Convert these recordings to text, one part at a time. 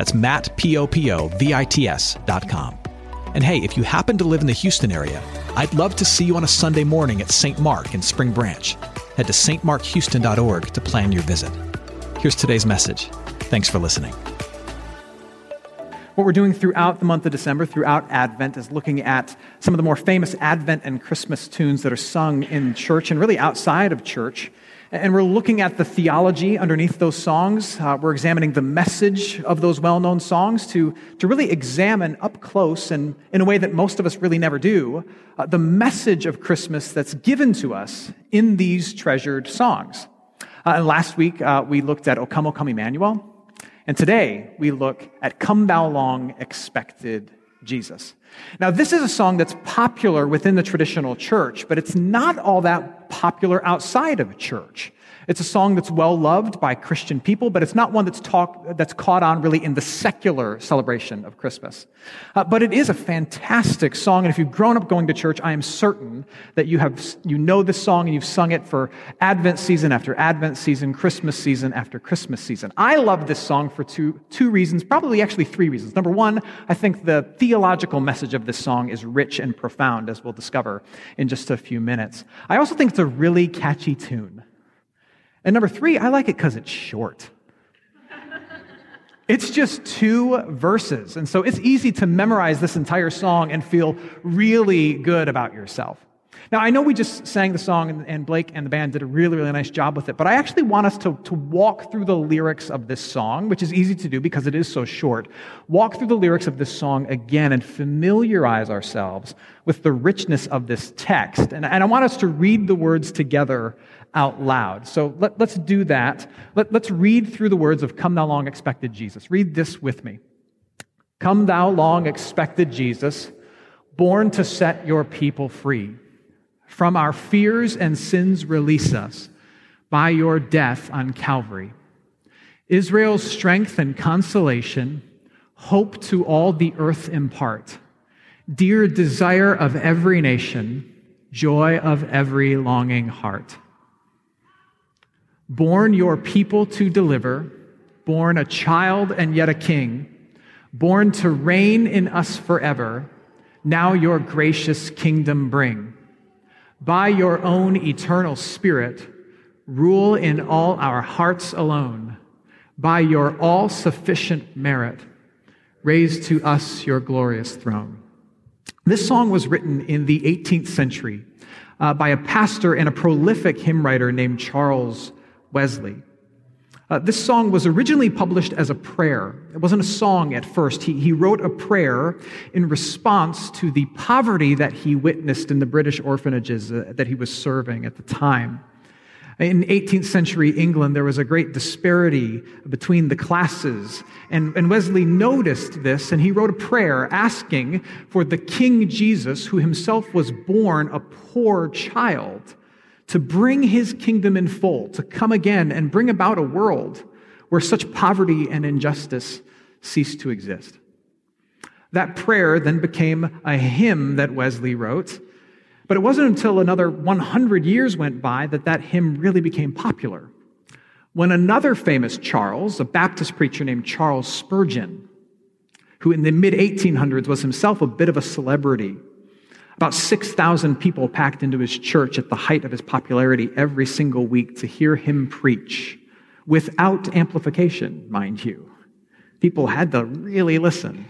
That's Matt, P-O-P-O-V-I-T-S dot com. And hey, if you happen to live in the Houston area, I'd love to see you on a Sunday morning at St. Mark in Spring Branch. Head to stmarkhouston.org to plan your visit. Here's today's message. Thanks for listening. What we're doing throughout the month of December, throughout Advent, is looking at some of the more famous Advent and Christmas tunes that are sung in church and really outside of church. And we're looking at the theology underneath those songs. Uh, we're examining the message of those well known songs to, to really examine up close and in a way that most of us really never do uh, the message of Christmas that's given to us in these treasured songs. Uh, and last week, uh, we looked at O Come, O Come Emmanuel. And today, we look at Come Thou Long Expected Jesus. Now, this is a song that's popular within the traditional church, but it's not all that popular outside of church. It's a song that's well loved by Christian people, but it's not one that's, talk, that's caught on really in the secular celebration of Christmas. Uh, but it is a fantastic song, and if you've grown up going to church, I am certain that you, have, you know this song and you've sung it for Advent season after Advent season, Christmas season after Christmas season. I love this song for two, two reasons, probably actually three reasons. Number one, I think the theological message of this song is rich and profound, as we'll discover in just a few minutes. I also think it's a really catchy tune. And number three, I like it because it's short. It's just two verses. And so it's easy to memorize this entire song and feel really good about yourself. Now, I know we just sang the song, and Blake and the band did a really, really nice job with it, but I actually want us to, to walk through the lyrics of this song, which is easy to do because it is so short. Walk through the lyrics of this song again and familiarize ourselves with the richness of this text. And, and I want us to read the words together out loud. So let, us do that. Let, let's read through the words of Come Thou Long Expected Jesus. Read this with me. Come Thou Long Expected Jesus, born to set your people free. From our fears and sins, release us by your death on Calvary. Israel's strength and consolation, hope to all the earth impart. Dear desire of every nation, joy of every longing heart born your people to deliver, born a child and yet a king, born to reign in us forever, now your gracious kingdom bring. By your own eternal spirit, rule in all our hearts alone. By your all sufficient merit, raise to us your glorious throne. This song was written in the 18th century uh, by a pastor and a prolific hymn writer named Charles Wesley. Uh, this song was originally published as a prayer. It wasn't a song at first. He, he wrote a prayer in response to the poverty that he witnessed in the British orphanages uh, that he was serving at the time. In 18th century England, there was a great disparity between the classes. And, and Wesley noticed this, and he wrote a prayer asking for the King Jesus, who himself was born a poor child to bring his kingdom in full, to come again and bring about a world where such poverty and injustice cease to exist. That prayer then became a hymn that Wesley wrote, but it wasn't until another 100 years went by that that hymn really became popular. When another famous Charles, a Baptist preacher named Charles Spurgeon, who in the mid 1800s was himself a bit of a celebrity, about 6,000 people packed into his church at the height of his popularity every single week to hear him preach without amplification, mind you. People had to really listen.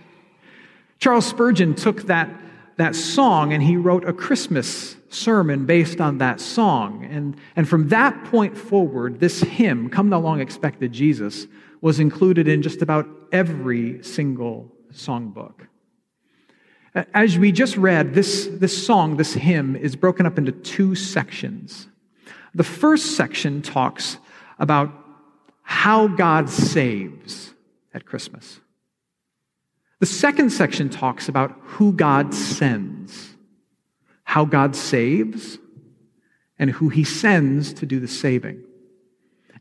Charles Spurgeon took that, that song and he wrote a Christmas sermon based on that song. And, and from that point forward, this hymn, Come Thou Long Expected Jesus, was included in just about every single songbook. As we just read, this, this song, this hymn, is broken up into two sections. The first section talks about how God saves at Christmas. The second section talks about who God sends, how God saves, and who he sends to do the saving.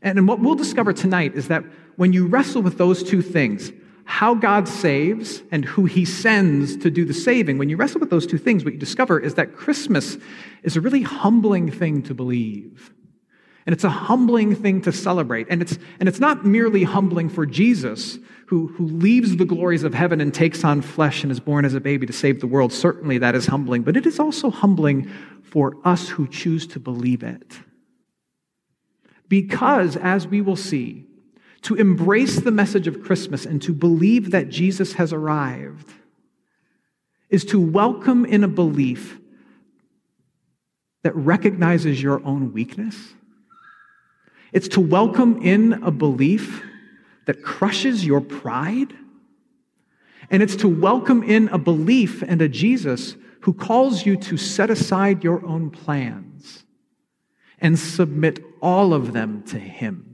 And what we'll discover tonight is that when you wrestle with those two things, how God saves and who he sends to do the saving, when you wrestle with those two things, what you discover is that Christmas is a really humbling thing to believe. And it's a humbling thing to celebrate. And it's, and it's not merely humbling for Jesus, who, who leaves the glories of heaven and takes on flesh and is born as a baby to save the world. Certainly that is humbling. But it is also humbling for us who choose to believe it. Because, as we will see, to embrace the message of Christmas and to believe that Jesus has arrived is to welcome in a belief that recognizes your own weakness. It's to welcome in a belief that crushes your pride. And it's to welcome in a belief and a Jesus who calls you to set aside your own plans and submit all of them to Him.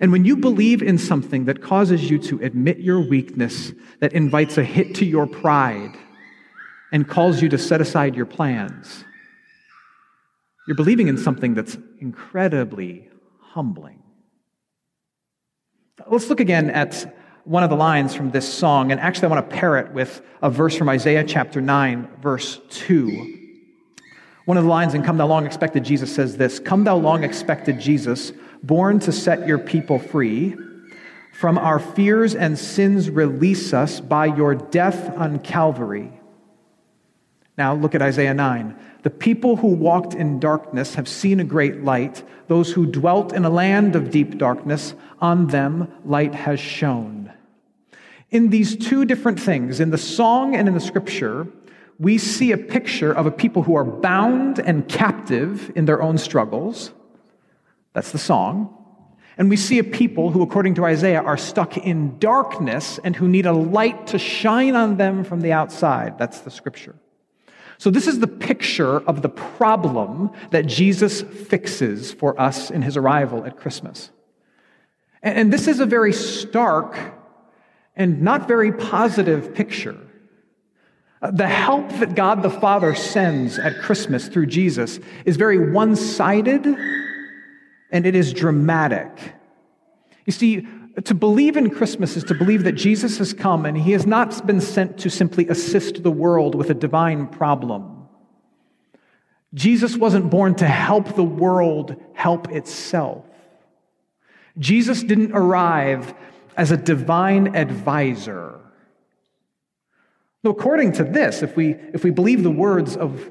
And when you believe in something that causes you to admit your weakness, that invites a hit to your pride, and calls you to set aside your plans, you're believing in something that's incredibly humbling. Let's look again at one of the lines from this song, and actually, I want to pair it with a verse from Isaiah chapter 9, verse 2. One of the lines in Come Thou Long Expected Jesus says this Come Thou Long Expected Jesus, born to set your people free. From our fears and sins, release us by your death on Calvary. Now look at Isaiah 9. The people who walked in darkness have seen a great light. Those who dwelt in a land of deep darkness, on them light has shone. In these two different things, in the song and in the scripture, we see a picture of a people who are bound and captive in their own struggles. That's the song. And we see a people who, according to Isaiah, are stuck in darkness and who need a light to shine on them from the outside. That's the scripture. So, this is the picture of the problem that Jesus fixes for us in his arrival at Christmas. And this is a very stark and not very positive picture. The help that God the Father sends at Christmas through Jesus is very one sided and it is dramatic. You see, to believe in Christmas is to believe that Jesus has come and he has not been sent to simply assist the world with a divine problem. Jesus wasn't born to help the world help itself. Jesus didn't arrive as a divine advisor. No, according to this, if we, if we believe the words of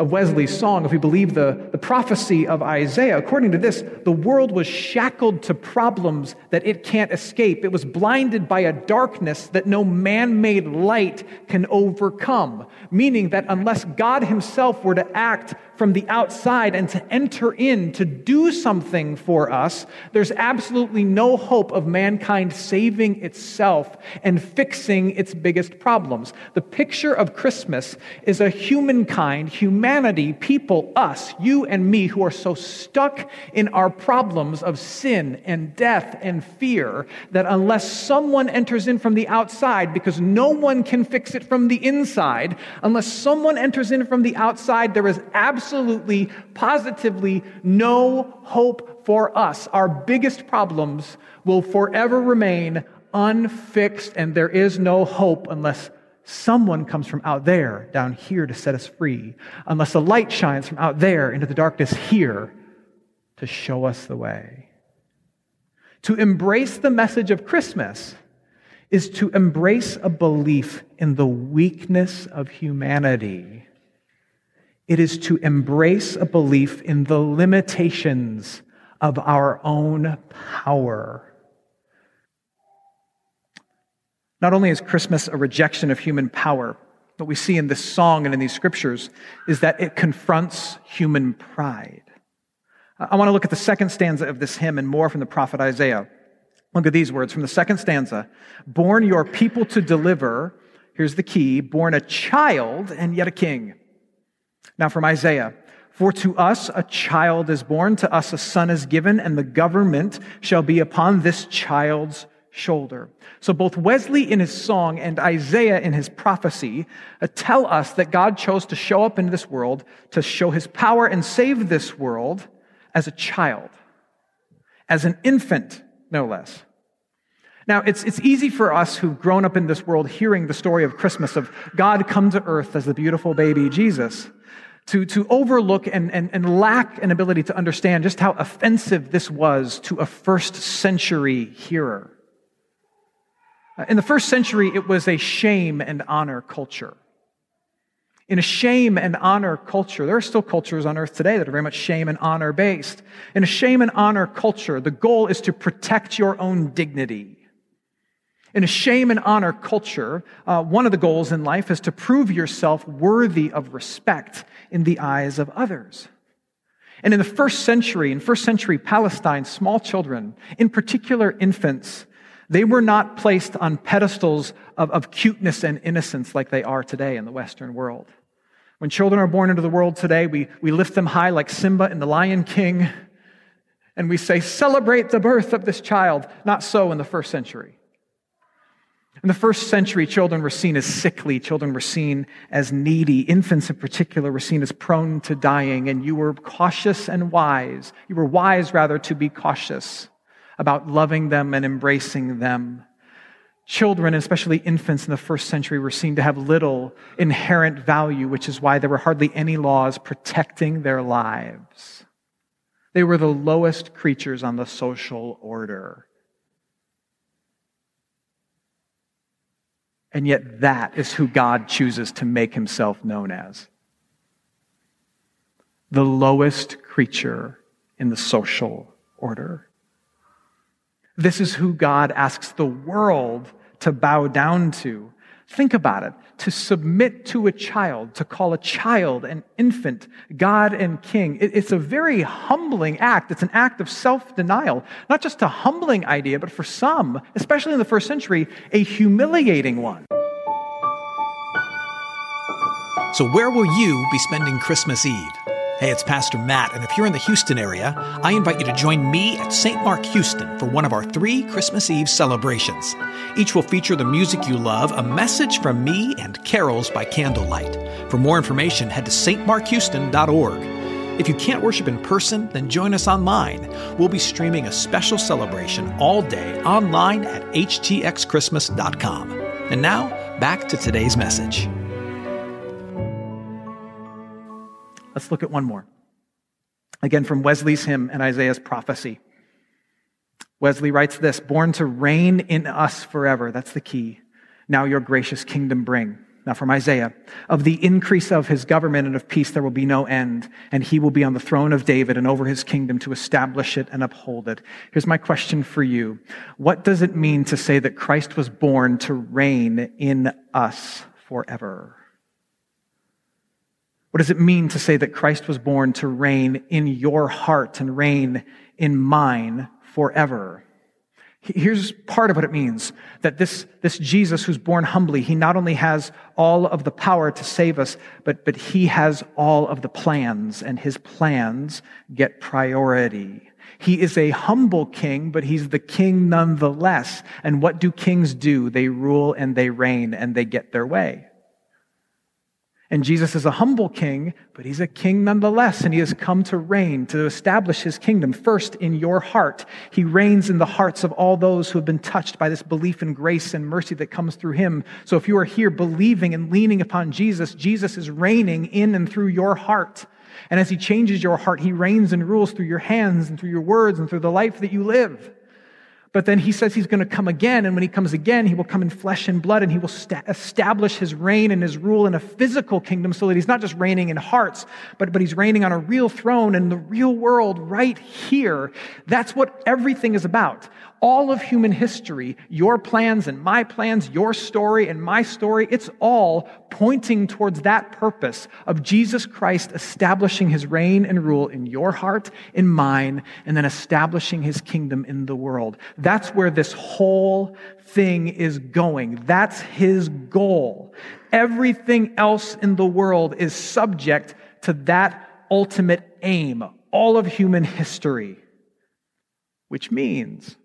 of Wesley's song, if we believe the, the prophecy of Isaiah, according to this, the world was shackled to problems that it can't escape. It was blinded by a darkness that no man made light can overcome. Meaning that unless God Himself were to act from the outside and to enter in to do something for us, there's absolutely no hope of mankind saving itself and fixing its biggest problems. The picture of Christmas is a humankind, humanity, people, us, you and me, who are so stuck in our problems of sin and death and fear that unless someone enters in from the outside, because no one can fix it from the inside, unless someone enters in from the outside, there is absolutely absolutely, positively no hope for us. Our biggest problems will forever remain unfixed, and there is no hope unless someone comes from out there down here to set us free, unless a light shines from out there into the darkness here to show us the way. To embrace the message of Christmas is to embrace a belief in the weakness of humanity it is to embrace a belief in the limitations of our own power. Not only is Christmas a rejection of human power, what we see in this song and in these scriptures is that it confronts human pride. I want to look at the second stanza of this hymn and more from the prophet Isaiah. Look at these words from the second stanza Born your people to deliver, here's the key, born a child and yet a king. Now, from Isaiah For to us a child is born, to us a son is given, and the government shall be upon this child's shoulder. So both Wesley in his song and Isaiah in his prophecy uh, tell us that God chose to show up in this world to show his power and save this world as a child, as an infant, no less. Now, it's, it's easy for us who've grown up in this world hearing the story of Christmas, of God come to earth as the beautiful baby Jesus, to, to overlook and, and, and lack an ability to understand just how offensive this was to a first century hearer. Uh, in the first century, it was a shame and honor culture. In a shame and honor culture, there are still cultures on earth today that are very much shame and honor based. In a shame and honor culture, the goal is to protect your own dignity. In a shame and honor culture, uh, one of the goals in life is to prove yourself worthy of respect in the eyes of others. And in the first century, in first century Palestine, small children, in particular infants, they were not placed on pedestals of, of cuteness and innocence like they are today in the Western world. When children are born into the world today, we, we lift them high like Simba in The Lion King, and we say, Celebrate the birth of this child. Not so in the first century. In the first century, children were seen as sickly, children were seen as needy, infants in particular were seen as prone to dying, and you were cautious and wise. You were wise, rather, to be cautious about loving them and embracing them. Children, especially infants in the first century, were seen to have little inherent value, which is why there were hardly any laws protecting their lives. They were the lowest creatures on the social order. And yet, that is who God chooses to make himself known as the lowest creature in the social order. This is who God asks the world to bow down to. Think about it. To submit to a child, to call a child an infant, God and King. It's a very humbling act. It's an act of self denial. Not just a humbling idea, but for some, especially in the first century, a humiliating one. So, where will you be spending Christmas Eve? Hey, it's Pastor Matt, and if you're in the Houston area, I invite you to join me at St. Mark Houston for one of our three Christmas Eve celebrations. Each will feature the music you love, a message from me, and carols by candlelight. For more information, head to stmarkhouston.org. If you can't worship in person, then join us online. We'll be streaming a special celebration all day online at htxchristmas.com. And now, back to today's message. Let's look at one more. Again, from Wesley's hymn and Isaiah's prophecy. Wesley writes this Born to reign in us forever. That's the key. Now your gracious kingdom bring. Now from Isaiah. Of the increase of his government and of peace there will be no end, and he will be on the throne of David and over his kingdom to establish it and uphold it. Here's my question for you. What does it mean to say that Christ was born to reign in us forever? What does it mean to say that Christ was born to reign in your heart and reign in mine forever? Here's part of what it means that this, this Jesus who's born humbly, he not only has all of the power to save us, but, but he has all of the plans, and his plans get priority. He is a humble king, but he's the king nonetheless. And what do kings do? They rule and they reign and they get their way. And Jesus is a humble king, but he's a king nonetheless, and he has come to reign, to establish his kingdom first in your heart. He reigns in the hearts of all those who have been touched by this belief in grace and mercy that comes through him. So if you are here believing and leaning upon Jesus, Jesus is reigning in and through your heart. And as he changes your heart, he reigns and rules through your hands and through your words and through the life that you live. But then he says he's going to come again. And when he comes again, he will come in flesh and blood and he will sta- establish his reign and his rule in a physical kingdom so that he's not just reigning in hearts, but, but he's reigning on a real throne in the real world right here. That's what everything is about all of human history, your plans and my plans, your story and my story, it's all pointing towards that purpose of Jesus Christ establishing his reign and rule in your heart, in mine, and then establishing his kingdom in the world. That's where this whole thing is going. That's his goal. Everything else in the world is subject to that ultimate aim, all of human history, which means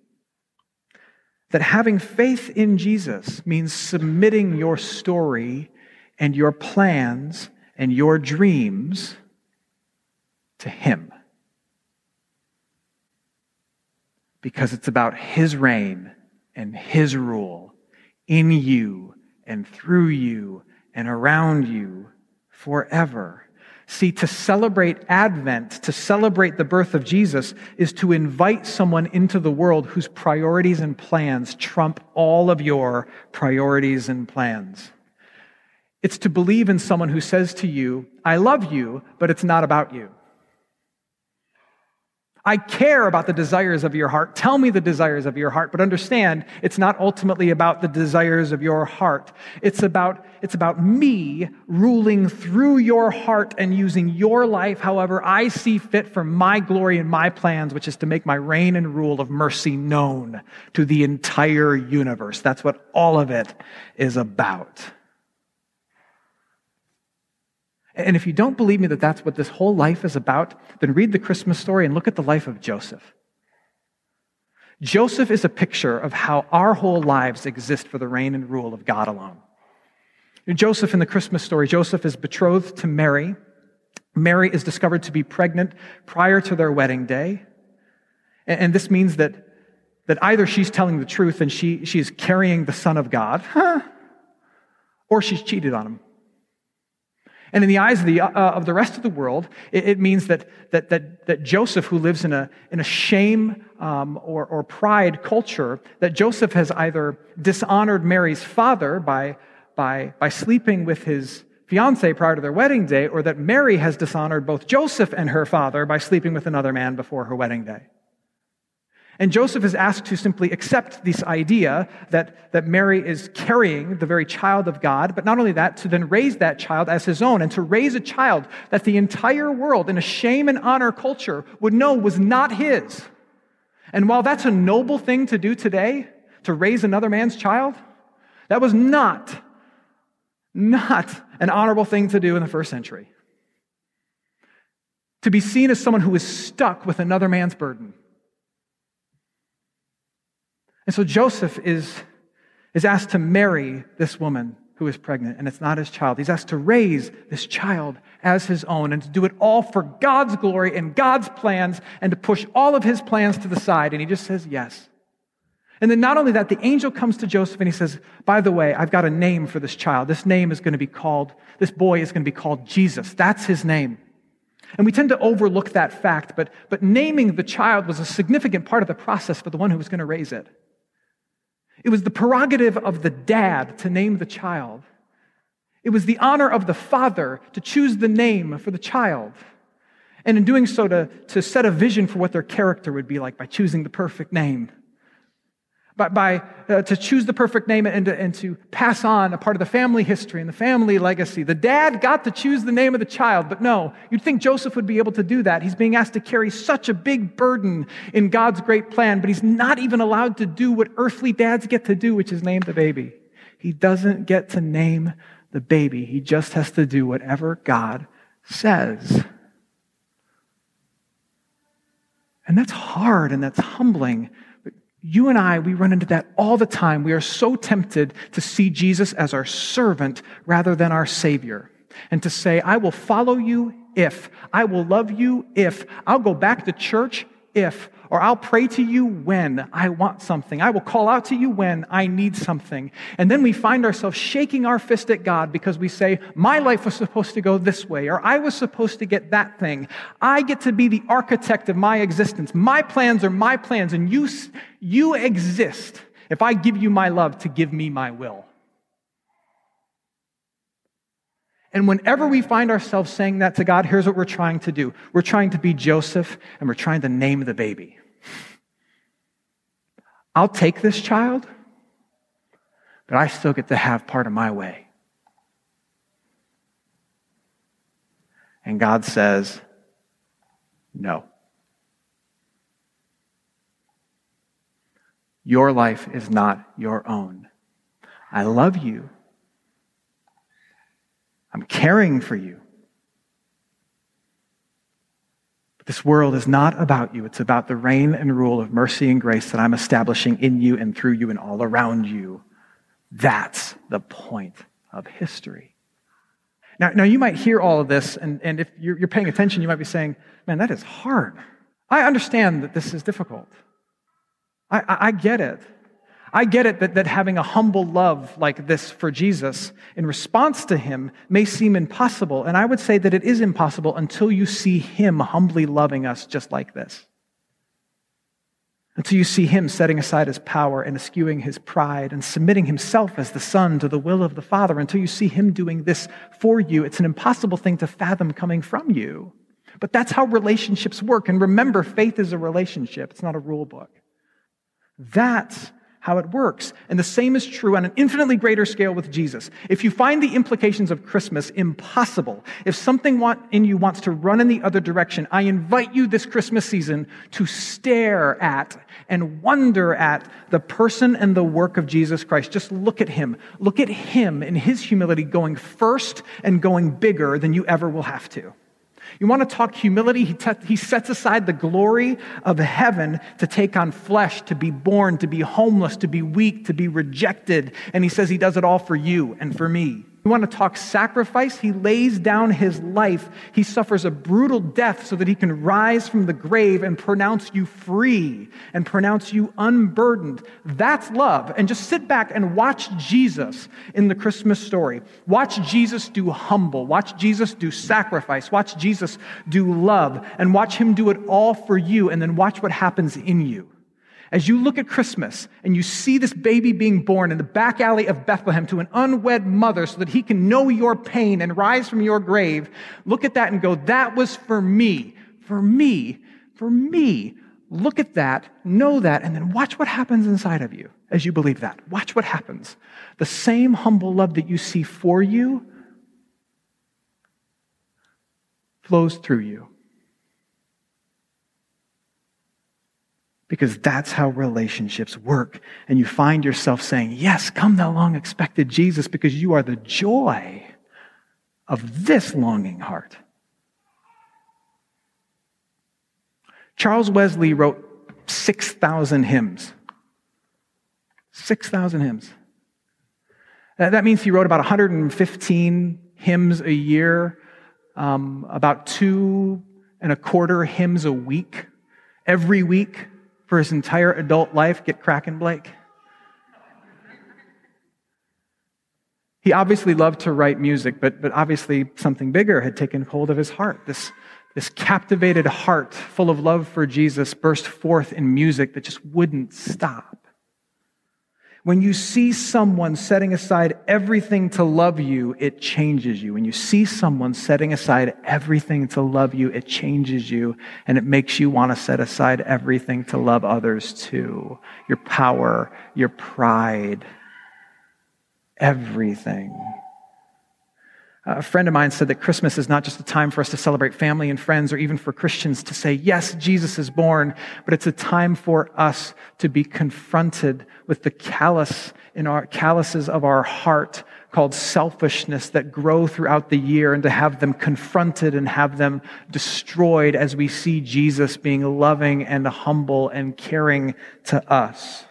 That having faith in Jesus means submitting your story and your plans and your dreams to Him. Because it's about His reign and His rule in you and through you and around you forever. See, to celebrate Advent, to celebrate the birth of Jesus, is to invite someone into the world whose priorities and plans trump all of your priorities and plans. It's to believe in someone who says to you, I love you, but it's not about you. I care about the desires of your heart. Tell me the desires of your heart, but understand it's not ultimately about the desires of your heart. It's about, it's about me ruling through your heart and using your life however I see fit for my glory and my plans, which is to make my reign and rule of mercy known to the entire universe. That's what all of it is about. And if you don't believe me that that's what this whole life is about, then read the Christmas story and look at the life of Joseph. Joseph is a picture of how our whole lives exist for the reign and rule of God alone. Joseph in the Christmas story, Joseph is betrothed to Mary. Mary is discovered to be pregnant prior to their wedding day. And this means that, that either she's telling the truth and she, she is carrying the Son of God, or she's cheated on him. And in the eyes of the, uh, of the rest of the world, it, it means that, that, that, that, Joseph, who lives in a, in a shame um, or, or pride culture, that Joseph has either dishonored Mary's father by, by, by sleeping with his fiancee prior to their wedding day, or that Mary has dishonored both Joseph and her father by sleeping with another man before her wedding day. And Joseph is asked to simply accept this idea that, that Mary is carrying the very child of God, but not only that, to then raise that child as his own, and to raise a child that the entire world in a shame and honor culture would know was not his. And while that's a noble thing to do today, to raise another man's child, that was not, not an honorable thing to do in the first century. To be seen as someone who is stuck with another man's burden and so Joseph is, is asked to marry this woman who is pregnant, and it's not his child. He's asked to raise this child as his own and to do it all for God's glory and God's plans and to push all of his plans to the side. And he just says yes. And then not only that, the angel comes to Joseph and he says, By the way, I've got a name for this child. This name is going to be called, this boy is going to be called Jesus. That's his name. And we tend to overlook that fact, but, but naming the child was a significant part of the process for the one who was going to raise it. It was the prerogative of the dad to name the child. It was the honor of the father to choose the name for the child. And in doing so, to, to set a vision for what their character would be like by choosing the perfect name by, by uh, to choose the perfect name and to, and to pass on a part of the family history and the family legacy. The dad got to choose the name of the child, but no, you'd think Joseph would be able to do that. He's being asked to carry such a big burden in God's great plan, but he's not even allowed to do what earthly dads get to do, which is name the baby. He doesn't get to name the baby. He just has to do whatever God says. And that's hard and that's humbling you and I, we run into that all the time. We are so tempted to see Jesus as our servant rather than our Savior. And to say, I will follow you if, I will love you if, I'll go back to church if, or I'll pray to you when I want something. I will call out to you when I need something. And then we find ourselves shaking our fist at God because we say, My life was supposed to go this way, or I was supposed to get that thing. I get to be the architect of my existence. My plans are my plans, and you, you exist if I give you my love to give me my will. And whenever we find ourselves saying that to God, here's what we're trying to do. We're trying to be Joseph and we're trying to name the baby. I'll take this child, but I still get to have part of my way. And God says, no. Your life is not your own. I love you. I'm caring for you. But This world is not about you. It's about the reign and rule of mercy and grace that I'm establishing in you and through you and all around you. That's the point of history. Now, now you might hear all of this, and, and if you're, you're paying attention, you might be saying, man, that is hard. I understand that this is difficult. I, I, I get it. I get it that, that having a humble love like this for Jesus in response to him may seem impossible. And I would say that it is impossible until you see him humbly loving us just like this. Until you see him setting aside his power and eschewing his pride and submitting himself as the Son to the will of the Father. Until you see him doing this for you, it's an impossible thing to fathom coming from you. But that's how relationships work. And remember, faith is a relationship, it's not a rule book. That's how it works. And the same is true on an infinitely greater scale with Jesus. If you find the implications of Christmas impossible, if something in you wants to run in the other direction, I invite you this Christmas season to stare at and wonder at the person and the work of Jesus Christ. Just look at him. Look at him in his humility going first and going bigger than you ever will have to. You want to talk humility? He, te- he sets aside the glory of heaven to take on flesh, to be born, to be homeless, to be weak, to be rejected. And he says he does it all for you and for me. You want to talk sacrifice? He lays down his life. He suffers a brutal death so that he can rise from the grave and pronounce you free and pronounce you unburdened. That's love. And just sit back and watch Jesus in the Christmas story. Watch Jesus do humble. Watch Jesus do sacrifice. Watch Jesus do love. And watch him do it all for you. And then watch what happens in you. As you look at Christmas and you see this baby being born in the back alley of Bethlehem to an unwed mother so that he can know your pain and rise from your grave, look at that and go, that was for me, for me, for me. Look at that, know that, and then watch what happens inside of you as you believe that. Watch what happens. The same humble love that you see for you flows through you. Because that's how relationships work. And you find yourself saying, Yes, come thou long expected Jesus, because you are the joy of this longing heart. Charles Wesley wrote 6,000 hymns. 6,000 hymns. That means he wrote about 115 hymns a year, um, about two and a quarter hymns a week, every week for his entire adult life get cracking, Blake? He obviously loved to write music, but, but obviously something bigger had taken hold of his heart. This, this captivated heart full of love for Jesus burst forth in music that just wouldn't stop. When you see someone setting aside everything to love you, it changes you. When you see someone setting aside everything to love you, it changes you and it makes you want to set aside everything to love others too. Your power, your pride, everything. A friend of mine said that Christmas is not just a time for us to celebrate family and friends or even for Christians to say, yes, Jesus is born, but it's a time for us to be confronted with the callous in our calluses of our heart called selfishness that grow throughout the year and to have them confronted and have them destroyed as we see Jesus being loving and humble and caring to us.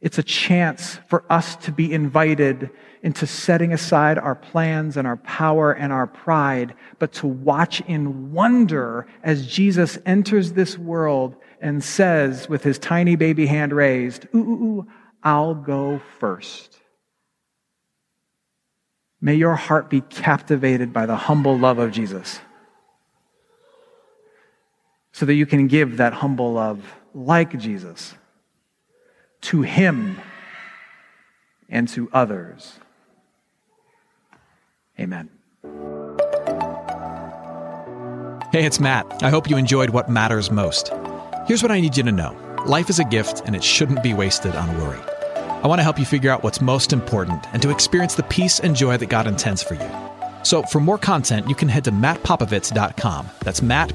It's a chance for us to be invited into setting aside our plans and our power and our pride, but to watch in wonder as Jesus enters this world and says, with his tiny baby hand raised, Ooh, ooh, ooh I'll go first. May your heart be captivated by the humble love of Jesus so that you can give that humble love like Jesus to him and to others. Amen. Hey, it's Matt. I hope you enjoyed what matters most. Here's what I need you to know life is a gift, and it shouldn't be wasted on worry. I want to help you figure out what's most important and to experience the peace and joy that God intends for you. So, for more content, you can head to mattpopovits.com. That's Matt.